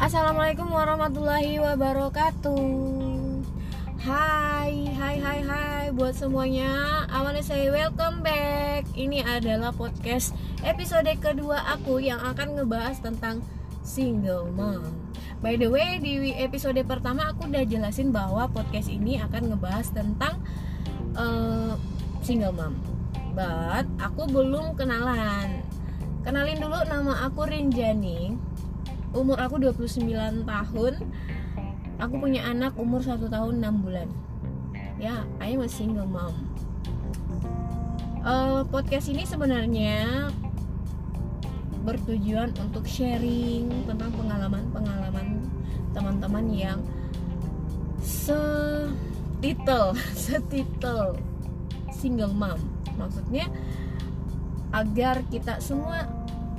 Assalamualaikum warahmatullahi wabarakatuh. Hai, hai, hai, hai Buat semuanya. I wanna say welcome back. Ini adalah podcast episode kedua aku Yang akan ngebahas tentang single mom. By the way, di episode pertama aku udah jelasin bahwa podcast ini akan ngebahas tentang uh, single mom. But aku belum kenalan Kenalin dulu nama aku Rinjani. Umur aku 29 tahun. Aku punya anak umur 1 tahun 6 bulan. Ya I am a single mom. Uh, podcast ini sebenarnya bertujuan untuk sharing tentang pengalaman-pengalaman teman-teman yang setitel setitel single mom. Maksudnya agar kita semua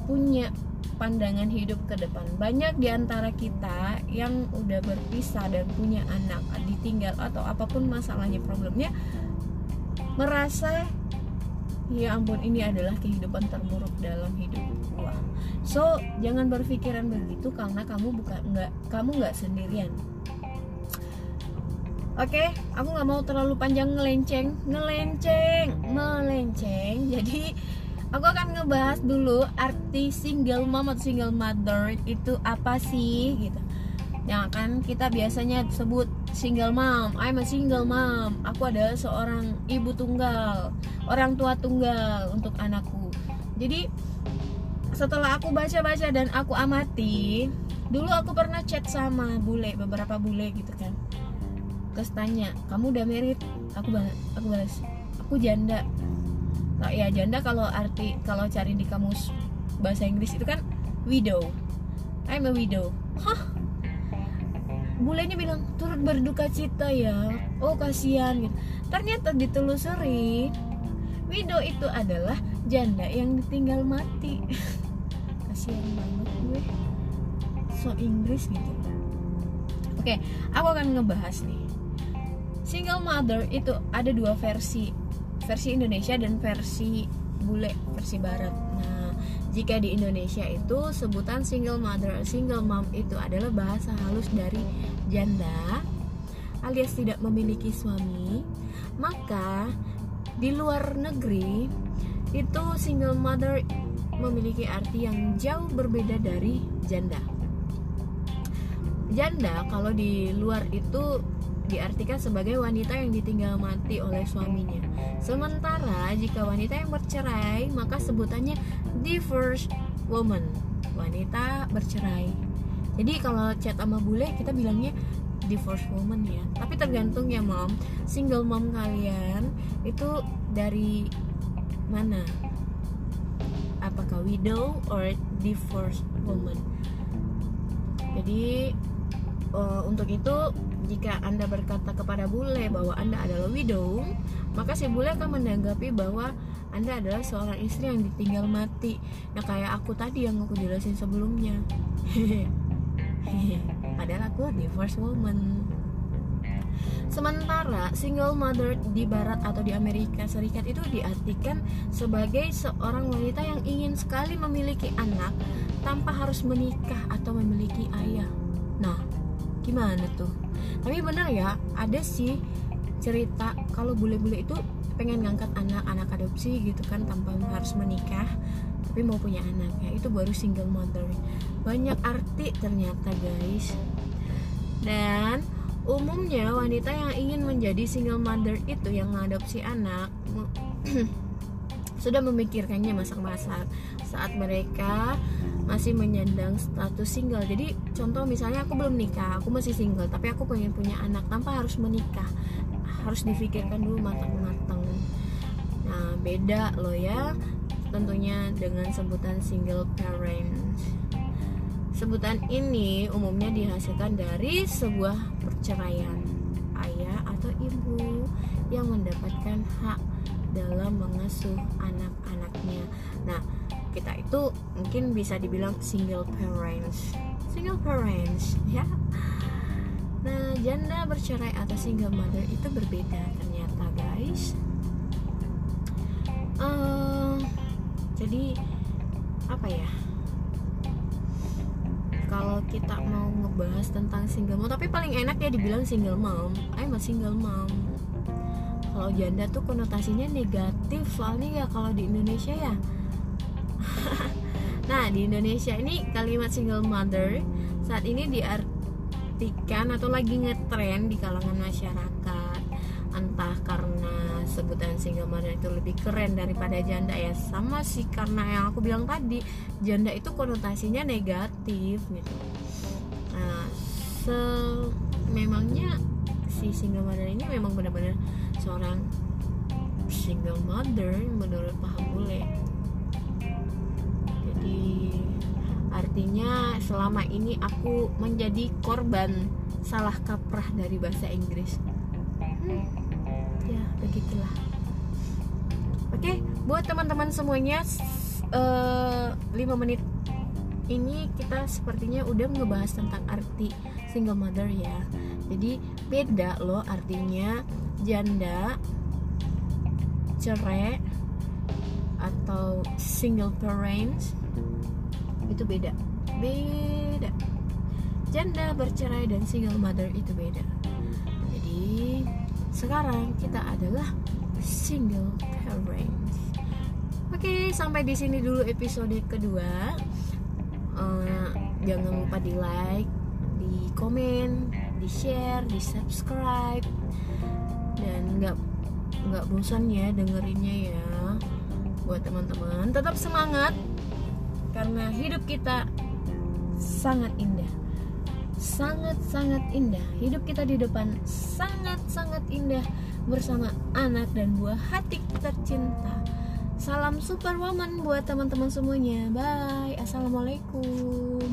punya pandangan hidup ke depan. Banyak di antara kita yang udah berpisah dan punya anak, ditinggal atau apa pun masalahnya, problemnya merasa ya ampun ini adalah kehidupan terburuk dalam hidup gua. So, jangan berpikiran begitu karena kamu bukan nggak kamu nggak sendirian. Oke, okay, aku nggak mau terlalu panjang ngelenceng, ngelenceng, melenceng. Jadi aku akan ngebahas dulu arti single mom atau single mother itu apa sih gitu. Yang akan kita biasanya sebut single mom. I'm a single mom. Aku adalah seorang ibu tunggal orang tua tunggal untuk anakku. Jadi setelah aku baca-baca dan aku amati dulu aku pernah chat sama bule beberapa bule gitu kan. Terus tanya kamu udah merit aku balas aku balas aku janda nah, ya janda kalau arti kalau cari di kamus bahasa Inggris itu kan widow. I'm a widow. Hah? Bulenya bilang turut berduka cita ya. Oh kasihan gitu. Ternyata ditelusuri widow itu adalah janda yang ditinggal mati. Kasihan banget gue. So Inggris gitu. Oke aku akan ngebahas nih. Single mother itu ada dua versi versi Indonesia dan versi bule versi barat. Nah jika di Indonesia itu sebutan single mother single mom itu adalah bahasa halus dari janda alias tidak memiliki suami maka di luar negeri itu single mother memiliki arti yang jauh berbeda dari janda janda kalau di luar itu diartikan sebagai wanita yang ditinggal mati oleh suaminya. Sementara jika wanita yang bercerai, maka sebutannya divorced woman, wanita bercerai. Jadi kalau chat sama bule kita bilangnya divorced woman ya. Tapi tergantung ya mom, single mom kalian itu dari mana? Apakah widow or divorced woman? Jadi uh, untuk itu jika Anda berkata kepada bule bahwa Anda adalah widow, maka si bule akan menanggapi bahwa Anda adalah seorang istri yang ditinggal mati. Nah, kayak aku tadi yang aku jelasin sebelumnya. Padahal aku divorce woman. Sementara single mother di barat atau di Amerika Serikat itu diartikan sebagai seorang wanita yang ingin sekali memiliki anak tanpa harus menikah atau memiliki ayah. Nah, gimana tuh? tapi bener ya ada sih cerita kalau bule-bule itu pengen ngangkat anak-anak adopsi gitu kan tanpa harus menikah tapi mau punya anak ya itu baru single mother banyak arti ternyata guys dan umumnya wanita yang ingin menjadi single mother itu yang mengadopsi anak sudah memikirkannya masak-masak. Saat mereka masih menyandang status single. Jadi contoh misalnya aku belum nikah aku masih single tapi aku pengen punya anak tanpa harus menikah. Harus difikirkan dulu matang-matang. Nah beda loh ya tentunya dengan sebutan single parent. Sebutan ini umumnya dihasilkan dari sebuah perceraian ayah atau ibu yang mendapatkan hak dalam mengasuh anak-anaknya. Nah kita itu mungkin bisa dibilang single parents. Single parents ya. Nah janda bercerai atau single mother itu berbeda ternyata guys. Uh, jadi apa ya kalau kita mau ngebahas tentang single mom tapi paling enak ya dibilang single mom. I'm a single mom. Kalau janda tuh konotasinya negatif soalnya ya kalau di Indonesia ya. Nah di Indonesia ini kalimat single mother saat ini diartikan atau lagi ngetren di kalangan masyarakat. Entah karena sebutan single mother itu lebih keren daripada janda ya. Sama sih karena yang aku bilang tadi janda itu konotasinya negatif gitu. Nah se memangnya si single mother ini memang benar-benar seorang single mother menurut paham bule. Jadi artinya selama ini aku menjadi korban salah kaprah dari bahasa Inggris ya begitulah. Oke buat teman-teman semuanya uh, 5 menit ini kita sepertinya udah ngebahas tentang arti single mother ya. Jadi beda loh artinya janda cerai atau single parents itu beda. Beda. Janda bercerai dan single mother itu beda. Jadi sekarang kita adalah single parents. Oke sampai di sini dulu episode kedua. Uh, jangan lupa di like di komen di share di subscribe dan nggak nggak bosan ya dengerinnya ya buat teman-teman. Tetap semangat karena hidup kita sangat indah. Sangat-sangat indah. Hidup kita di depan sangat-sangat indah bersama anak dan buah hati tercinta salam superwoman buat teman-teman semuanya. Bye. Assalamualaikum